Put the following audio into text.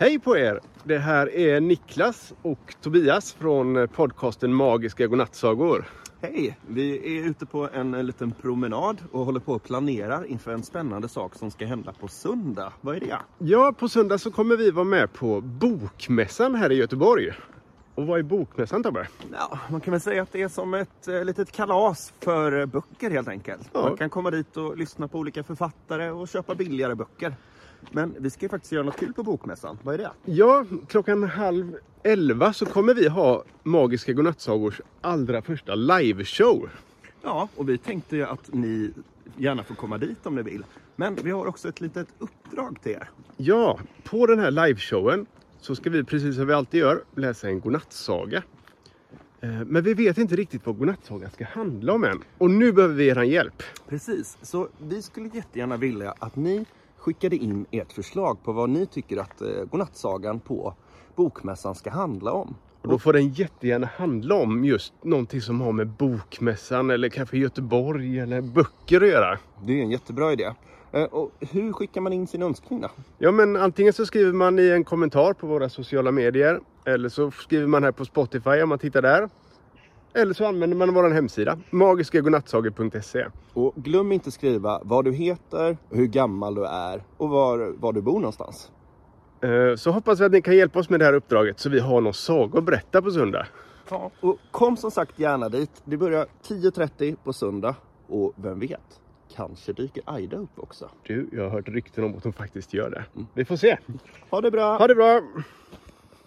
Hej på er! Det här är Niklas och Tobias från podcasten Magiska godnattsagor. Hej! Vi är ute på en liten promenad och håller på att planera inför en spännande sak som ska hända på söndag. Vad är det? Ja, på söndag så kommer vi vara med på Bokmässan här i Göteborg. Och vad är Bokmässan Tobbe? Ja, man kan väl säga att det är som ett eh, litet kalas för eh, böcker helt enkelt. Ja. Man kan komma dit och lyssna på olika författare och köpa billigare böcker. Men vi ska ju faktiskt göra något kul på Bokmässan. Vad är det? Ja, klockan halv elva så kommer vi ha Magiska godnattsagors allra första liveshow. Ja, och vi tänkte ju att ni gärna får komma dit om ni vill. Men vi har också ett litet uppdrag till er. Ja, på den här liveshowen så ska vi precis som vi alltid gör läsa en godnattsaga. Eh, Men vi vet inte riktigt vad godnattsagan ska handla om än. Och nu behöver vi er hjälp. Precis, så vi skulle jättegärna vilja att ni skickade in ert förslag på vad ni tycker att eh, godnattsagan på Bokmässan ska handla om. Och då får den jättegärna handla om just någonting som har med Bokmässan eller kanske Göteborg eller böcker att göra. Det är en jättebra idé. Eh, Och hur skickar man in sin önskning då? Ja men antingen så skriver man i en kommentar på våra sociala medier eller så skriver man här på Spotify om man tittar där. Eller så använder man vår hemsida magiskagodnattsagor.se Och glöm inte skriva vad du heter, hur gammal du är och var, var du bor någonstans. Eh, Så hoppas vi att ni kan hjälpa oss med det här uppdraget så vi har någon saga att berätta på söndag. Ja. Och kom som sagt gärna dit. Det börjar 10.30 på söndag. Och vem vet, kanske dyker Aida upp också. Du, jag har hört rykten om att de faktiskt gör det. Vi får se. Ha det bra! Ha det bra!